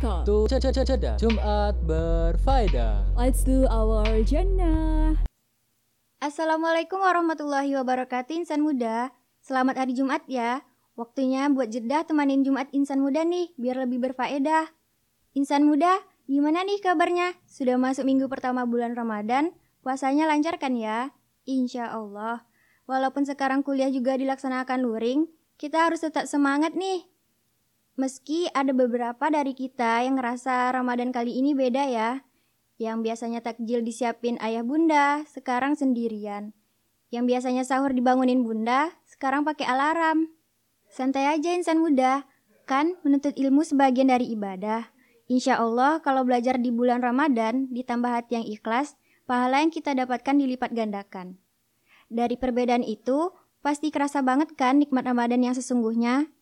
Welcome to Ceda Jumat Berfaedah. Let's do our jannah. Assalamualaikum warahmatullahi wabarakatuh insan muda. Selamat hari Jumat ya. Waktunya buat jeda temanin Jumat insan muda nih biar lebih berfaedah. Insan muda, gimana nih kabarnya? Sudah masuk minggu pertama bulan Ramadan? Puasanya lancar kan ya? Insya Allah. Walaupun sekarang kuliah juga dilaksanakan luring, kita harus tetap semangat nih Meski ada beberapa dari kita yang ngerasa Ramadan kali ini beda ya. Yang biasanya takjil disiapin ayah bunda, sekarang sendirian. Yang biasanya sahur dibangunin bunda, sekarang pakai alarm. Santai aja insan muda, kan menuntut ilmu sebagian dari ibadah. Insya Allah kalau belajar di bulan Ramadan, ditambah hati yang ikhlas, pahala yang kita dapatkan dilipat gandakan. Dari perbedaan itu, pasti kerasa banget kan nikmat Ramadan yang sesungguhnya?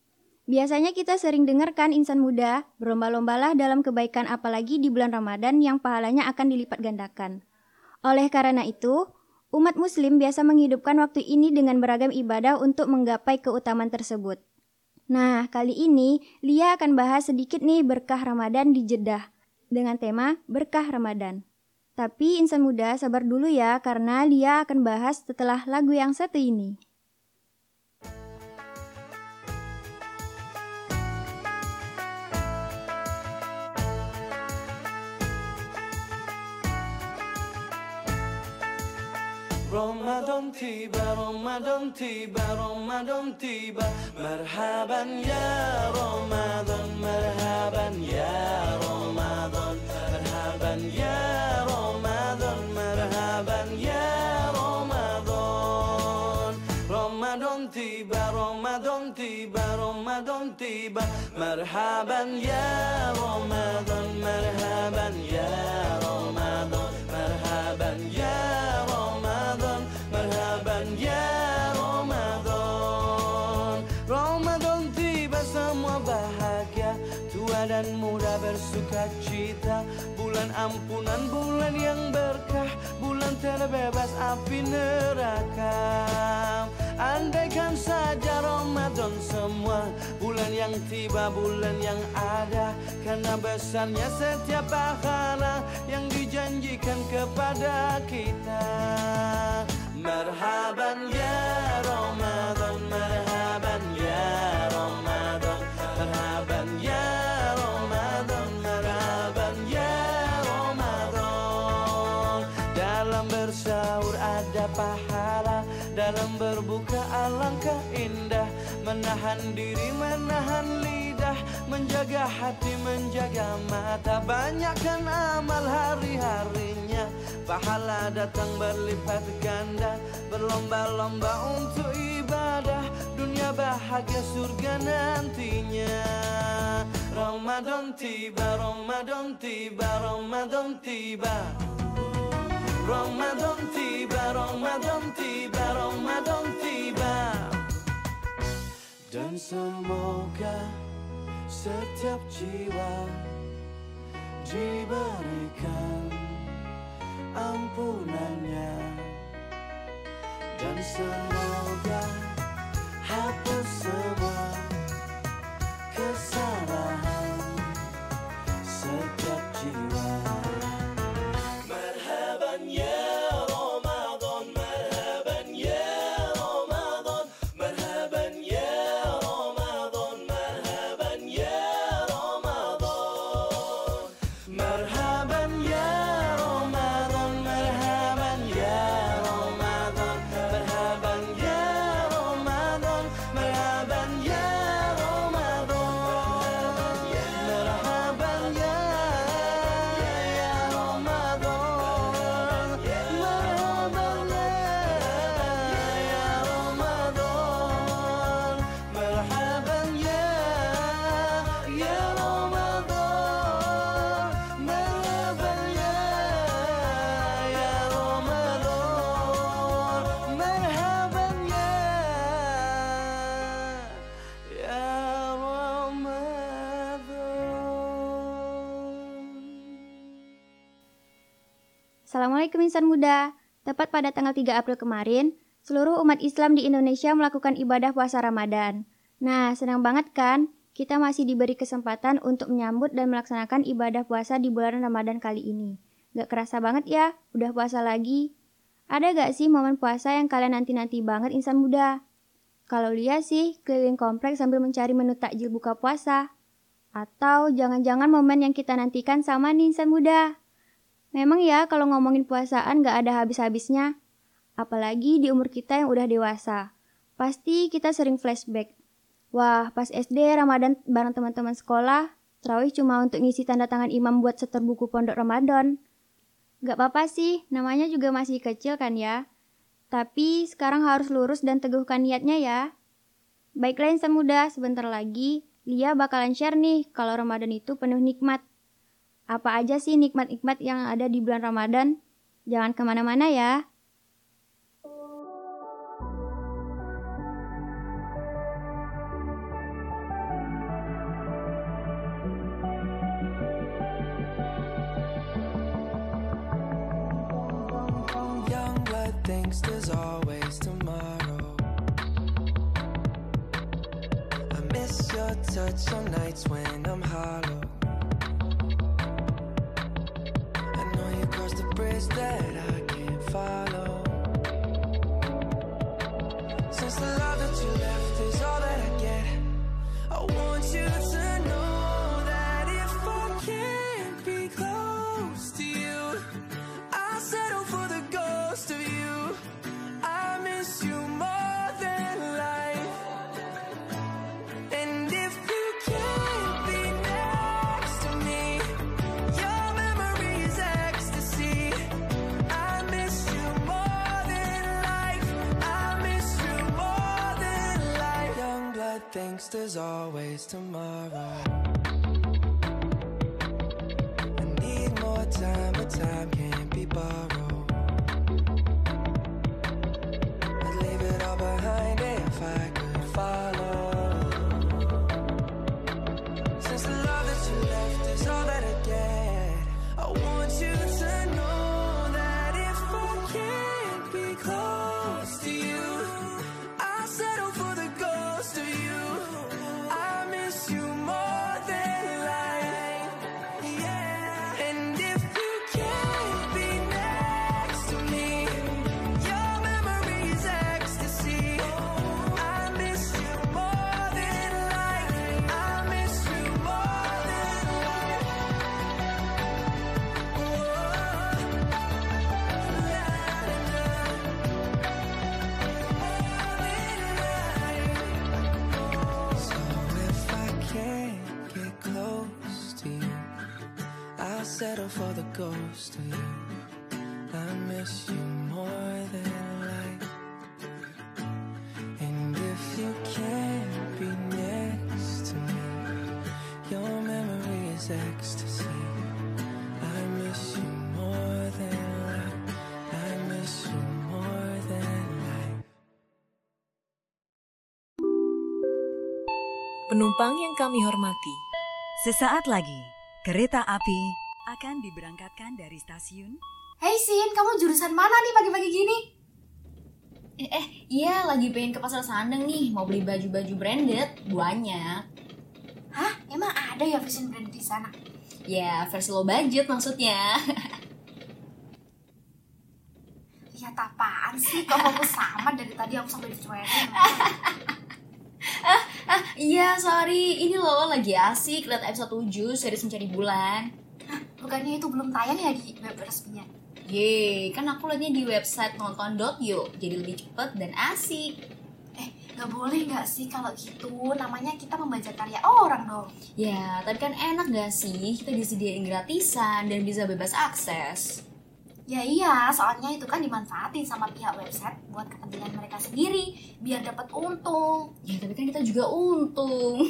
Biasanya kita sering dengarkan insan muda berlomba-lombalah dalam kebaikan apalagi di bulan Ramadan yang pahalanya akan dilipat gandakan. Oleh karena itu, umat muslim biasa menghidupkan waktu ini dengan beragam ibadah untuk menggapai keutamaan tersebut. Nah, kali ini Lia akan bahas sedikit nih berkah Ramadan di Jeddah dengan tema berkah Ramadan. Tapi insan muda sabar dulu ya karena Lia akan bahas setelah lagu yang satu ini. رمضان تيبا رمضان تيبا رمضان تيبا مرحبا يا رمضان مرحبا يا رمضان. مرحبا يا رمضان مرحبا يا رمضان. رمضان تيبا رمضان تيبا رمضان تيبا مرحبا يا رمضان مرحبا يا رمضان. Bersuka cita Bulan ampunan, bulan yang berkah. Bulan terbebas api neraka. Andaikan saja Ramadan semua Bulan yang tiba, bulan yang ada. Karena besarnya setiap pahala Yang dijanjikan kepada kita. Marhaban ya Ramadan Marhaban alangkah indah Menahan diri, menahan lidah Menjaga hati, menjaga mata. Banyakkan amal hari-harinya. Pahala datang berlipat ganda Berlomba-lomba untuk ibadah. Dunia bahagia surga nantinya. Ramadan tiba, Ramadan tiba, Ramadan tiba. Ramadan tiba, Ramadan tiba, Ramadan tiba Dan semoga setiap jiwa diberikan ampunannya. Dan semoga hapus semua kesalahan. Setiap Assalamualaikum insan muda. Tepat pada tanggal 3 April kemarin, seluruh umat Islam di Indonesia melakukan ibadah puasa Ramadan. Nah, senang banget kan? kita masih diberi kesempatan untuk menyambut dan melaksanakan ibadah puasa di bulan Ramadan kali ini. Gak kerasa banget ya, udah puasa lagi. Ada gak sih momen puasa yang kalian nanti-nanti banget insan muda? Kalau lihat sih, keliling kompleks sambil mencari menu takjil buka puasa. Atau jangan-jangan momen yang kita nantikan sama nih insan muda. Memang ya kalau ngomongin puasaan gak ada habis-habisnya. Apalagi di umur kita yang udah dewasa. Pasti kita sering flashback. Wah, pas SD Ramadan bareng teman-teman sekolah, terawih cuma untuk ngisi tanda tangan imam buat setor buku pondok Ramadan. Gak apa-apa sih, namanya juga masih kecil kan ya. Tapi sekarang harus lurus dan teguhkan niatnya ya. Baiklah insan muda, sebentar lagi Lia bakalan share nih kalau Ramadan itu penuh nikmat. Apa aja sih nikmat-nikmat yang ada di bulan Ramadan? Jangan ke mana-mana ya. Nights when I'm hollow. That I can't follow. Since the love that you left is all that I get, I want you to thinks there's always tomorrow. I need more time, but time can't be borrowed. Penumpang yang kami hormati, Sesaat lagi, kereta api akan diberangkatkan dari stasiun Hei Sin, kamu jurusan mana nih pagi-pagi gini? Eh, eh, iya lagi pengen ke pasar Sandeng nih, mau beli baju-baju branded, banyak. Hah? Emang ada ya fashion brand di sana? Ya, versi low budget maksudnya. Lihat apaan sih? Kok kamu sama dari tadi aku sampai dicuekin? ah, iya, sorry. Ini loh lagi asik lihat episode 7 series Mencari Bulan. Hah, bukannya itu belum tayang ya di web resminya? Yeay, kan aku liatnya di website nonton.yo, jadi lebih cepet dan asik. Eh, nggak boleh nggak sih kalau gitu? Namanya kita membaca karya orang dong. Ya, tapi kan enak gak sih kita disediain gratisan dan bisa bebas akses. Ya iya, soalnya itu kan dimanfaatin sama pihak website buat kepentingan mereka sendiri, biar dapat untung. Ya, tapi kan kita juga untung.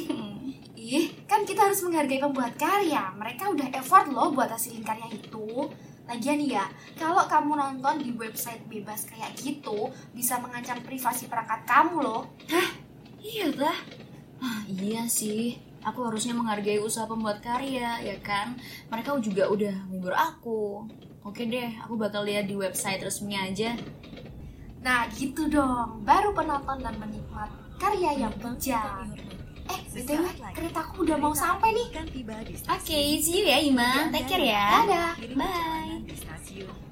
Ih, kan kita harus menghargai pembuat karya. Mereka udah effort loh buat hasilin karya itu. Lagian ya, kalau kamu nonton di website bebas kayak gitu, bisa mengancam privasi perangkat kamu loh. Iya dah. Ah, iya sih. Aku harusnya menghargai usaha pembuat karya, ya kan? Mereka juga udah menghibur aku. Oke deh, aku bakal lihat di website resminya aja. Nah gitu dong, baru penonton dan menikmat karya yang bejat. Eh, btw, keretaku udah mau sampai nih. Oke, okay, see you ya Ima. Take care ya. Dadah. Bye.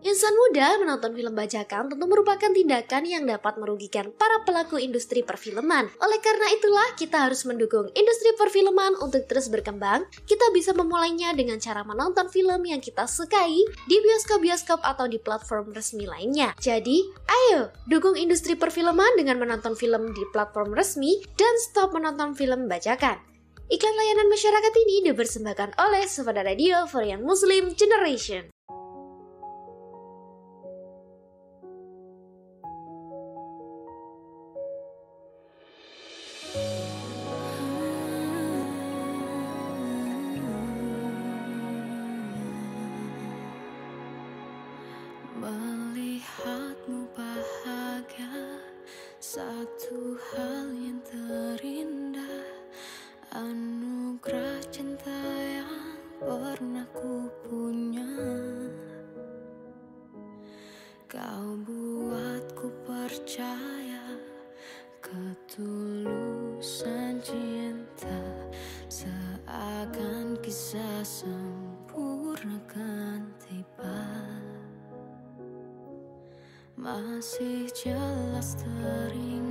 Insan muda menonton film bajakan tentu merupakan tindakan yang dapat merugikan para pelaku industri perfilman. Oleh karena itulah, kita harus mendukung industri perfilman untuk terus berkembang. Kita bisa memulainya dengan cara menonton film yang kita sukai di bioskop-bioskop atau di platform resmi lainnya. Jadi, ayo dukung industri perfilman dengan menonton film di platform resmi dan stop menonton film bajakan. Iklan layanan masyarakat ini dipersembahkan oleh Sepeda Radio for Young Muslim Generation. masih jelas teringat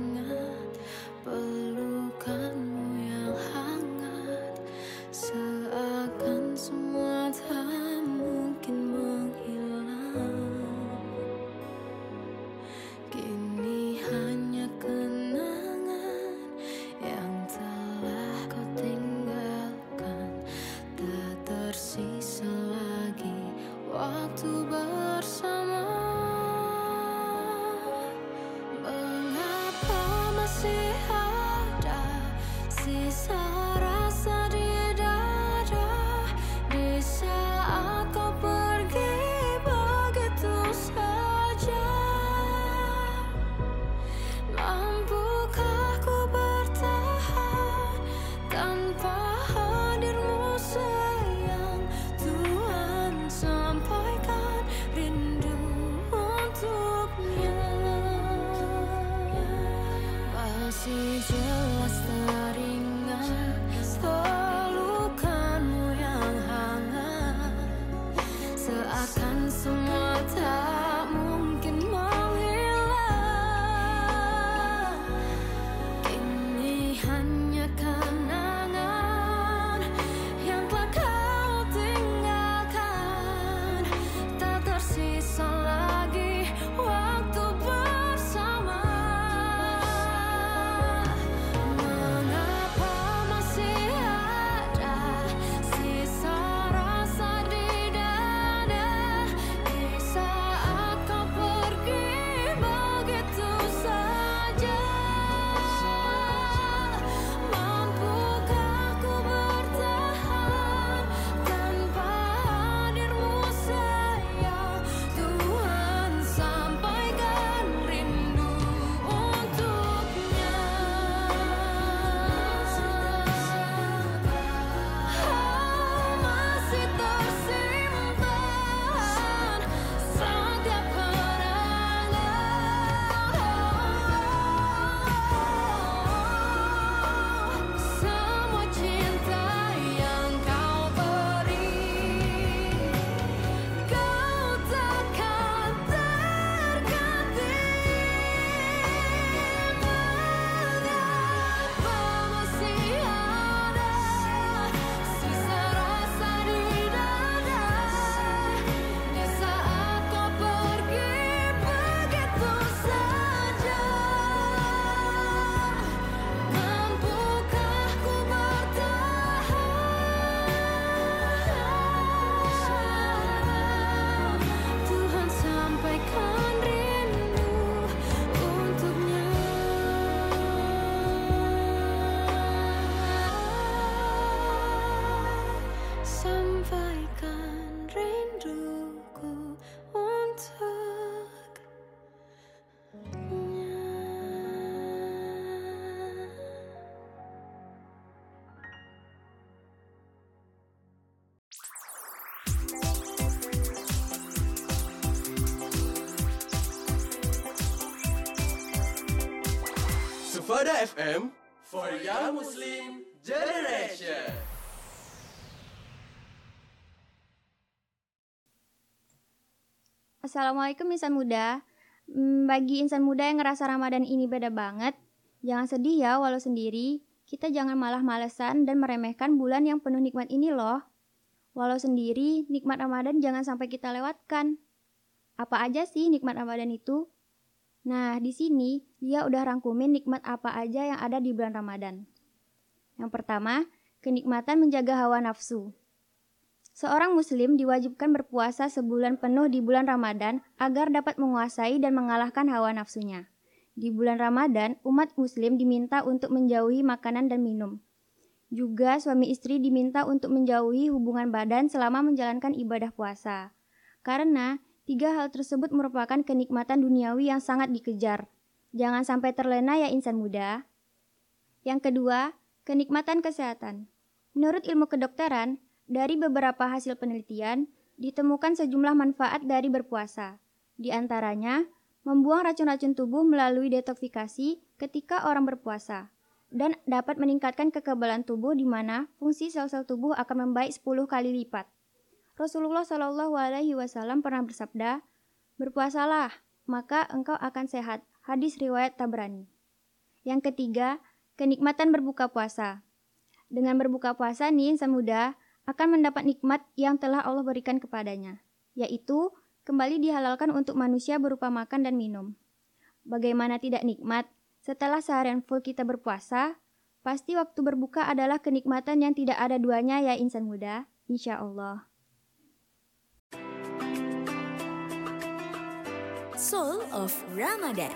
FM for Young Muslim Generation. Assalamualaikum insan muda. Hmm, bagi insan muda yang ngerasa Ramadan ini beda banget, jangan sedih ya walau sendiri. Kita jangan malah malesan dan meremehkan bulan yang penuh nikmat ini loh. Walau sendiri, nikmat Ramadan jangan sampai kita lewatkan. Apa aja sih nikmat Ramadan itu? Nah, di sini dia udah rangkumin nikmat apa aja yang ada di bulan Ramadan. Yang pertama, kenikmatan menjaga hawa nafsu. Seorang muslim diwajibkan berpuasa sebulan penuh di bulan Ramadan agar dapat menguasai dan mengalahkan hawa nafsunya. Di bulan Ramadan, umat muslim diminta untuk menjauhi makanan dan minum. Juga suami istri diminta untuk menjauhi hubungan badan selama menjalankan ibadah puasa. Karena tiga hal tersebut merupakan kenikmatan duniawi yang sangat dikejar. Jangan sampai terlena ya insan muda. Yang kedua, kenikmatan kesehatan. Menurut ilmu kedokteran, dari beberapa hasil penelitian, ditemukan sejumlah manfaat dari berpuasa. Di antaranya, membuang racun-racun tubuh melalui detoksifikasi ketika orang berpuasa, dan dapat meningkatkan kekebalan tubuh di mana fungsi sel-sel tubuh akan membaik 10 kali lipat. Rasulullah Shallallahu Alaihi Wasallam pernah bersabda, berpuasalah, maka engkau akan sehat. Hadis riwayat Tabrani. Yang ketiga, kenikmatan berbuka puasa. Dengan berbuka puasa nih, insan muda akan mendapat nikmat yang telah Allah berikan kepadanya, yaitu kembali dihalalkan untuk manusia berupa makan dan minum. Bagaimana tidak nikmat? Setelah seharian full kita berpuasa, pasti waktu berbuka adalah kenikmatan yang tidak ada duanya ya insan muda, insya Allah. Soul of Ramadan.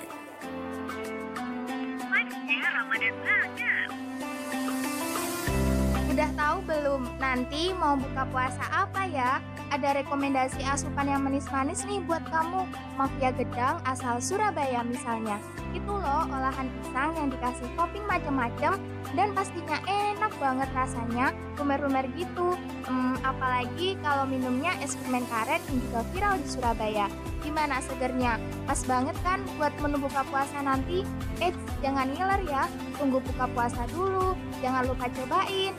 Udah tahu belum nanti mau buka puasa apa ya? Ada rekomendasi asupan yang manis-manis nih buat kamu. Mafia gedang asal Surabaya misalnya. Itu loh olahan pisang yang dikasih topping macam-macam dan pastinya enak banget rasanya, lumer-lumer gitu. Hmm, apalagi kalau minumnya es permen karet yang juga viral di Surabaya. Gimana segernya? Pas banget kan buat menu buka puasa nanti? Eits, jangan ngiler ya. Tunggu buka puasa dulu. Jangan lupa cobain.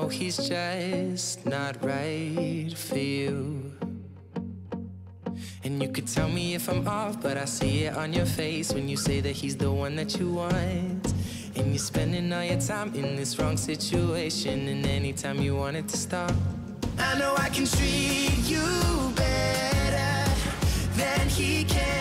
Know he's just not right for you. And you could tell me if I'm off, but I see it on your face when you say that he's the one that you want. And you're spending all your time in this wrong situation, and anytime you want it to stop. I know I can treat you better than he can,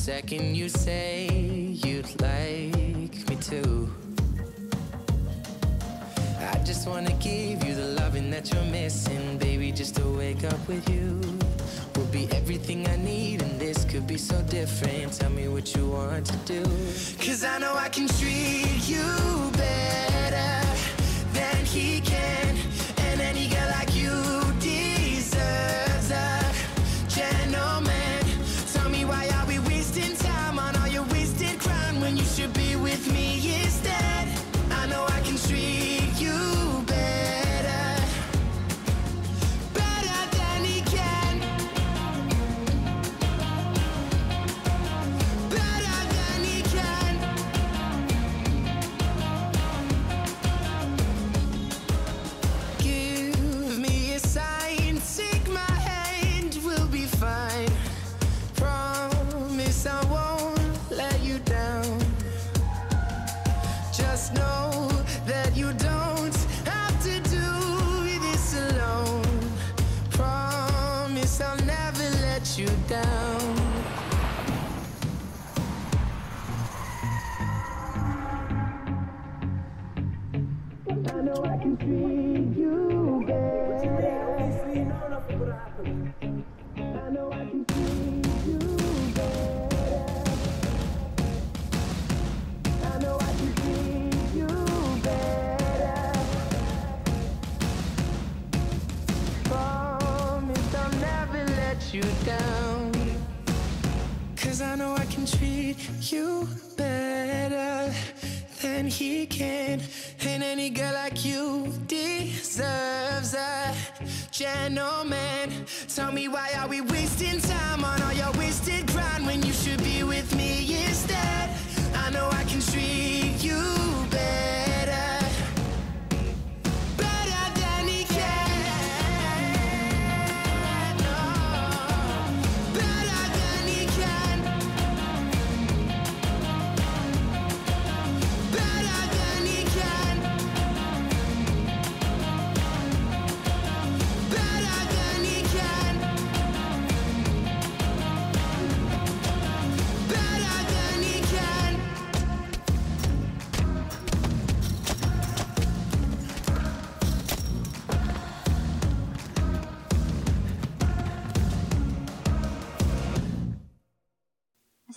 second you say you'd like me to. I just wanna give you the loving that you're missing, baby. Just to wake up with you will be everything I need, and this could be so different. Tell me what you want to do. Cause I know I can treat you better than he can,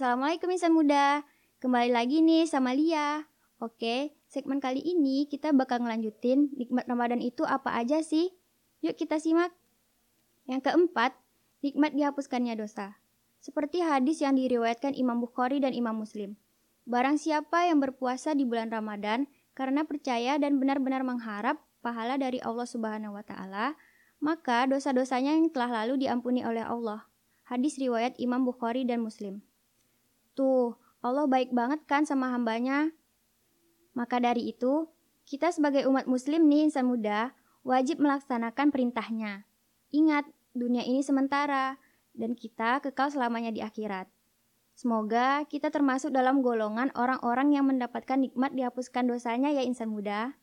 Assalamualaikum insan muda. Kembali lagi nih sama Lia. Oke, segmen kali ini kita bakal ngelanjutin nikmat Ramadan itu apa aja sih? Yuk kita simak. Yang keempat, nikmat dihapuskannya dosa. Seperti hadis yang diriwayatkan Imam Bukhari dan Imam Muslim. Barang siapa yang berpuasa di bulan Ramadan karena percaya dan benar-benar mengharap pahala dari Allah Subhanahu wa taala, maka dosa-dosanya yang telah lalu diampuni oleh Allah. Hadis riwayat Imam Bukhari dan Muslim. Tuh, Allah baik banget kan sama hambanya. Maka dari itu, kita sebagai umat muslim nih insan muda, wajib melaksanakan perintahnya. Ingat, dunia ini sementara, dan kita kekal selamanya di akhirat. Semoga kita termasuk dalam golongan orang-orang yang mendapatkan nikmat dihapuskan dosanya ya insan muda.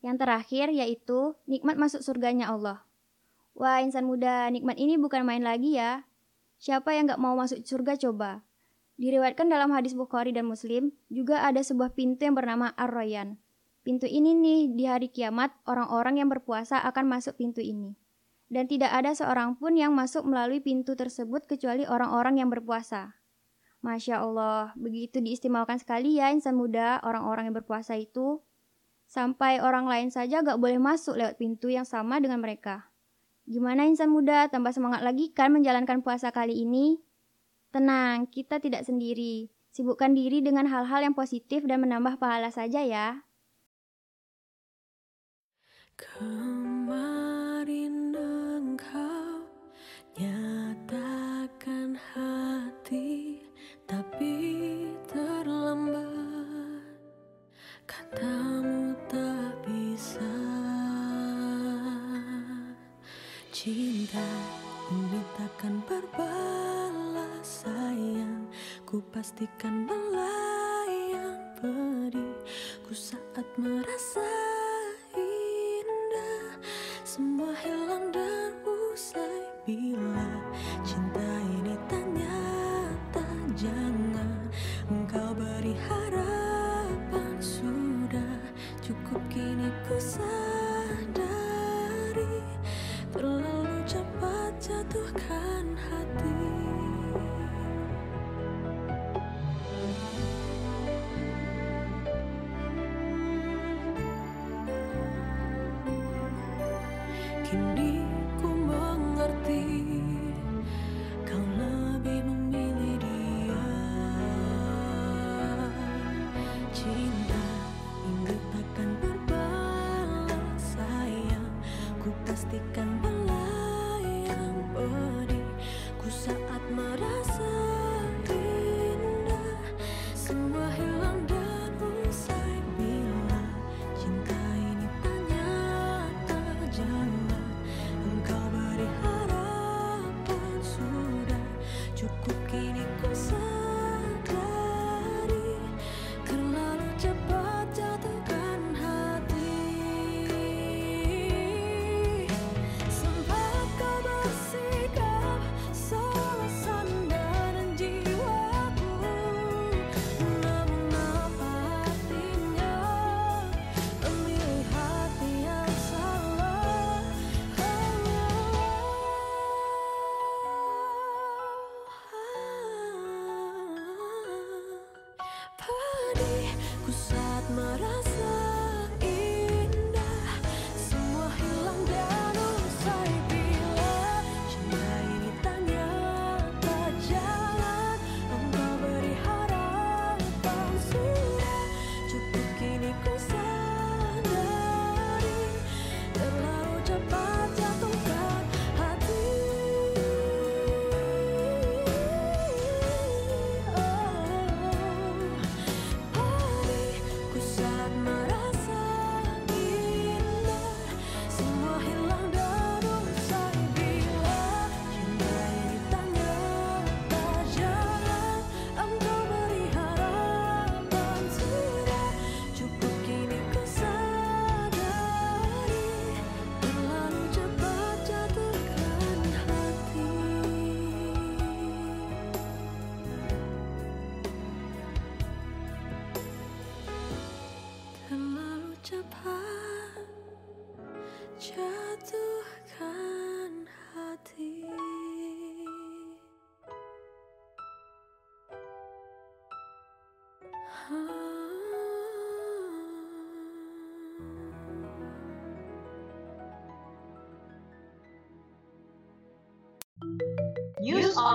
Yang terakhir yaitu nikmat masuk surganya Allah. Wah insan muda, nikmat ini bukan main lagi ya. Siapa yang gak mau masuk surga coba? Diriwayatkan dalam hadis Bukhari dan Muslim, juga ada sebuah pintu yang bernama Ar-Rayyan. Pintu ini nih, di hari kiamat, orang-orang yang berpuasa akan masuk pintu ini. Dan tidak ada seorang pun yang masuk melalui pintu tersebut kecuali orang-orang yang berpuasa. Masya Allah, begitu diistimewakan sekali ya insan muda orang-orang yang berpuasa itu. Sampai orang lain saja gak boleh masuk lewat pintu yang sama dengan mereka. Gimana insan muda, tambah semangat lagi kan menjalankan puasa kali ini? Tenang, kita tidak sendiri. Sibukkan diri dengan hal-hal yang positif dan menambah pahala saja ya. Kemarin Ku pastikan melayang pedih Ku saat merasa indah. Semua hilang dan usai Bila cinta ini tak nyata Jangan. Engkau beri harapan Sudah cukup kini ku sadari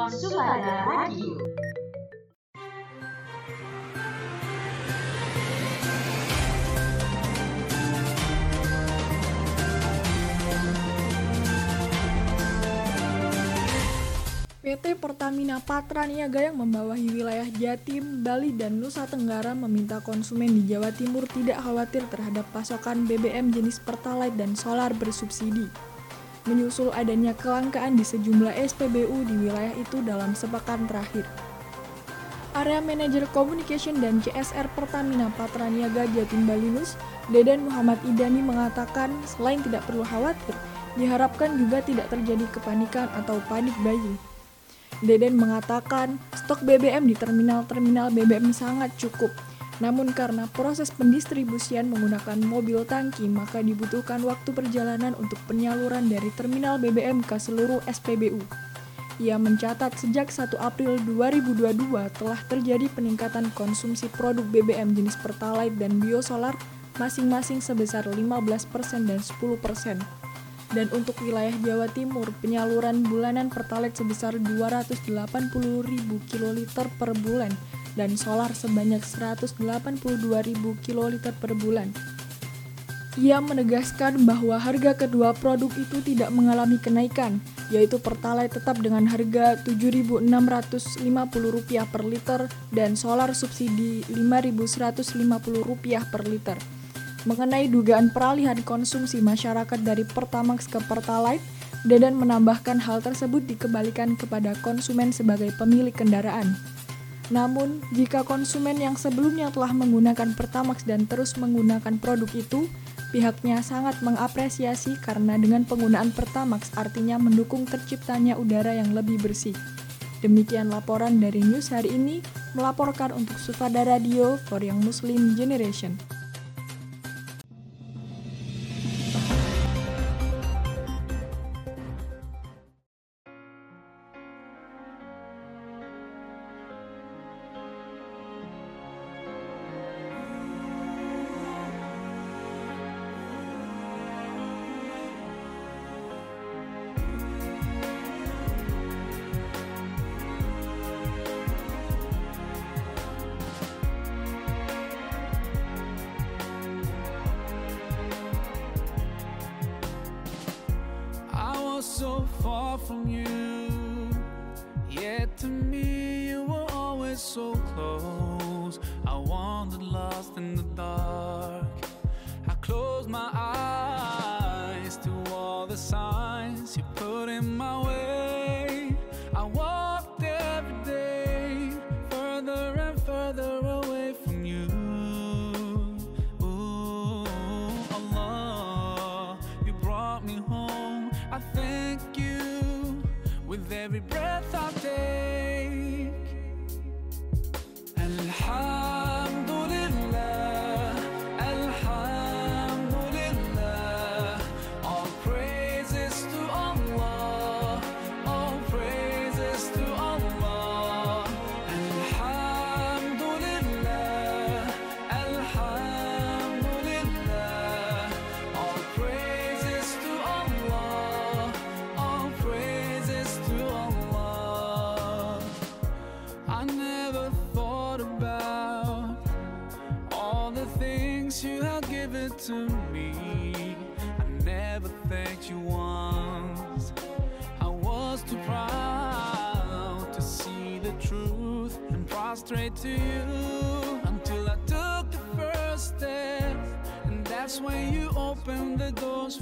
PT Pertamina Patra Niaga yang membawahi wilayah Jatim, Bali, dan Nusa Tenggara meminta konsumen di Jawa Timur tidak khawatir terhadap pasokan BBM jenis Pertalite dan solar bersubsidi. Menyusul adanya kelangkaan di sejumlah SPBU di wilayah itu dalam sepekan terakhir. Area Manager Communication dan CSR Pertamina Patra Niaga Jatim Bali Nus, Deden Muhammad Idani mengatakan selain tidak perlu khawatir, diharapkan juga tidak terjadi kepanikan atau panik buying. Deden mengatakan stok BBM di terminal-terminal BBM sangat cukup. Namun karena proses pendistribusian menggunakan mobil tangki, maka dibutuhkan waktu perjalanan untuk penyaluran dari terminal BBM ke seluruh SPBU. Ia mencatat sejak 1 April 2022 telah terjadi peningkatan konsumsi produk BBM jenis Pertalite dan Biosolar masing-masing sebesar 15% dan 10% dan untuk wilayah Jawa Timur, penyaluran bulanan Pertalite sebesar 280.000 kiloliter per bulan dan solar sebanyak 182.000 kiloliter per bulan. Ia menegaskan bahwa harga kedua produk itu tidak mengalami kenaikan, yaitu Pertalite tetap dengan harga Rp7.650 per liter dan solar subsidi Rp5.150 per liter. Mengenai dugaan peralihan konsumsi masyarakat dari Pertamax ke Pertalite, Dedan menambahkan hal tersebut dikembalikan kepada konsumen sebagai pemilik kendaraan. Namun, jika konsumen yang sebelumnya telah menggunakan Pertamax dan terus menggunakan produk itu, pihaknya sangat mengapresiasi karena dengan penggunaan Pertamax artinya mendukung terciptanya udara yang lebih bersih. Demikian laporan dari News hari ini, melaporkan untuk Sufada Radio for Young Muslim Generation. Prostrate to you until I took the first step. And that's when you opened the doors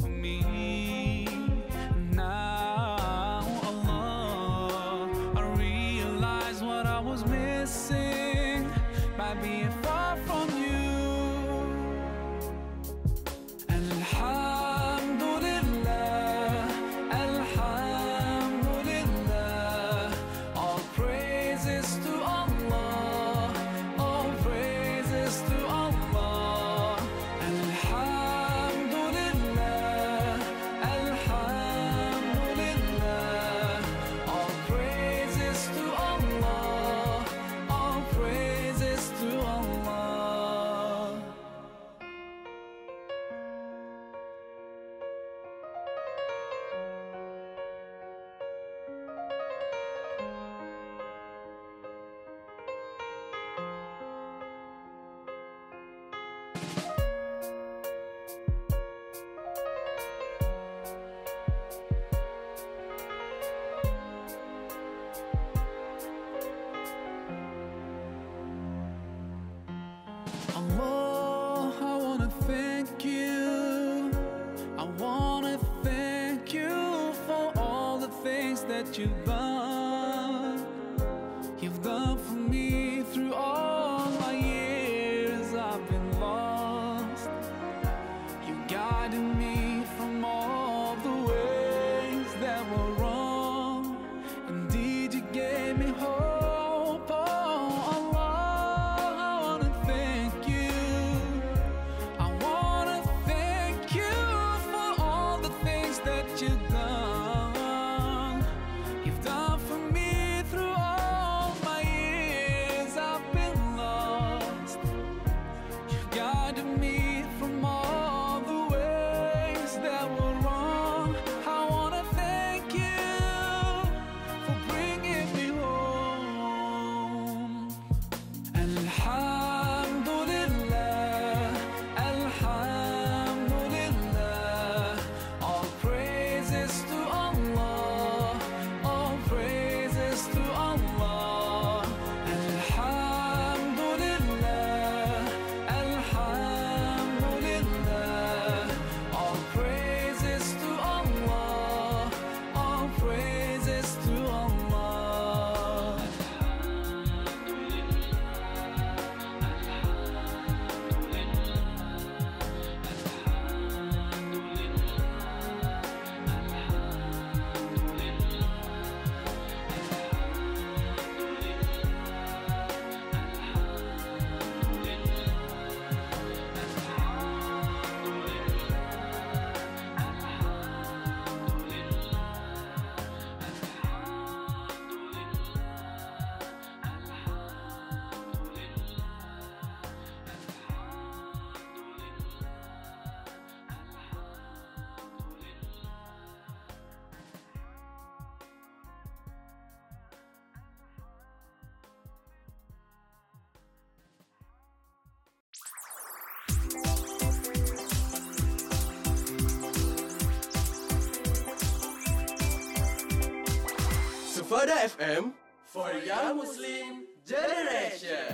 Sufada FM for Young Muslim Generation.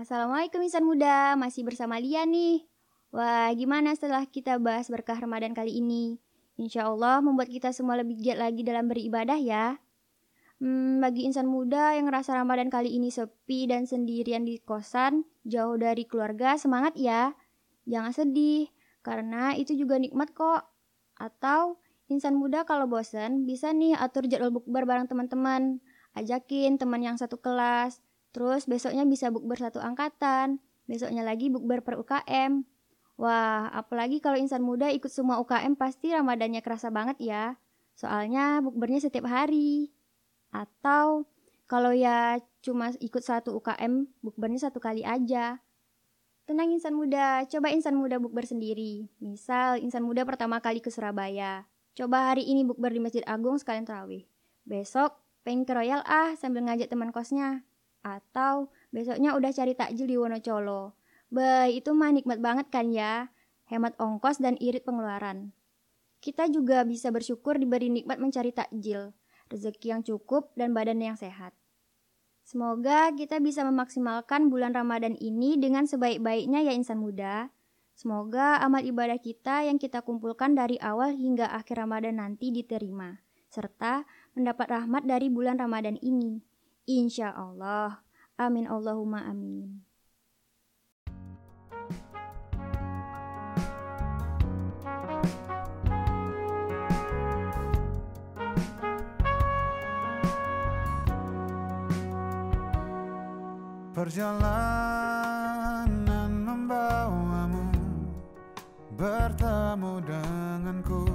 Assalamualaikum insan muda, masih bersama Lia nih. Wah, gimana setelah kita bahas berkah Ramadan kali ini? Insya Allah membuat kita semua lebih giat lagi dalam beribadah ya. Hmm, bagi insan muda yang ngerasa Ramadan kali ini sepi dan sendirian di kosan, jauh dari keluarga, semangat ya. Jangan sedih, karena itu juga nikmat kok. Atau insan muda kalau bosen, bisa nih atur jadwal bukber bareng teman-teman. Ajakin teman yang satu kelas, terus besoknya bisa bukber satu angkatan, besoknya lagi bukber per UKM. Wah, apalagi kalau insan muda ikut semua UKM pasti Ramadannya kerasa banget ya. Soalnya bukbernya setiap hari. Atau kalau ya cuma ikut satu UKM, bukbernya satu kali aja. Tenang insan muda, coba insan muda bukber sendiri. Misal insan muda pertama kali ke Surabaya. Coba hari ini bukber di Masjid Agung sekalian terawih. Besok pengen ke Royal ah sambil ngajak teman kosnya. Atau besoknya udah cari takjil di Wonocolo. Bah, itu mah nikmat banget kan ya? Hemat ongkos dan irit pengeluaran. Kita juga bisa bersyukur diberi nikmat mencari takjil, rezeki yang cukup dan badan yang sehat. Semoga kita bisa memaksimalkan bulan Ramadan ini dengan sebaik-baiknya ya insan muda. Semoga amal ibadah kita yang kita kumpulkan dari awal hingga akhir Ramadan nanti diterima, serta mendapat rahmat dari bulan Ramadan ini. Insya Allah. Amin Allahumma amin. Perjalanan membawamu Bertemu denganku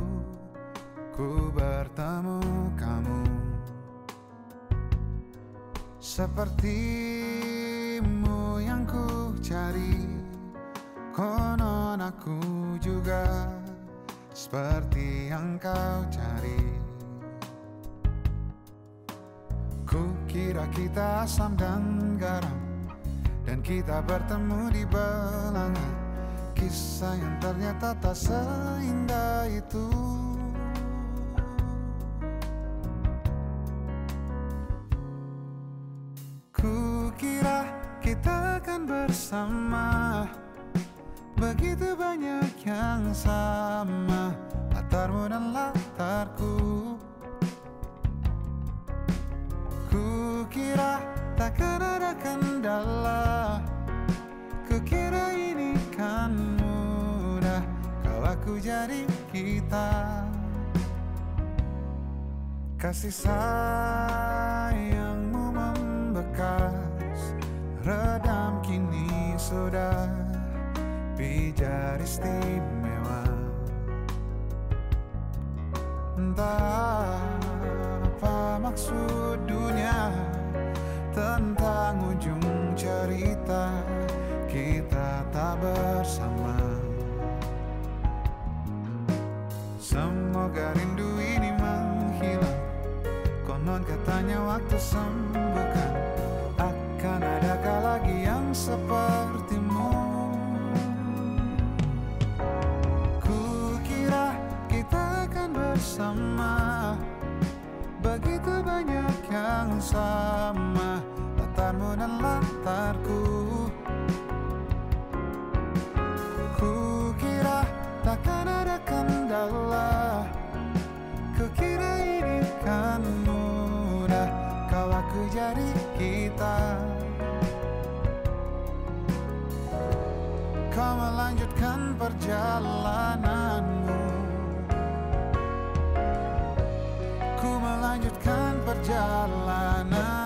Ku bertemu kamu. Sepertimu yang ku cari Konon aku juga Seperti yang kau cari. Ku kira kita asam dan garam kita bertemu di belanga. Kisah yang ternyata tak seindah itu. Ku kira kita akan bersama. Begitu banyak yang sama. Latarmu dan latarku. Ku kira takkan ada kendala Kukira ini kan mudah Kau aku jadi kita. Kasih sayangmu membekas Redam kini sudah. Pijar istimewa. Entah apa maksud Semoga rindu ini menghilang. Konon katanya waktu sembuhkan. Akan adakah lagi yang sepertimu? Ku kira kita akan bersama. Begitu banyak yang sama. Latarmu dan latarku jadi kita. Kau melanjutkan perjalananmu. Ku melanjutkan perjalananku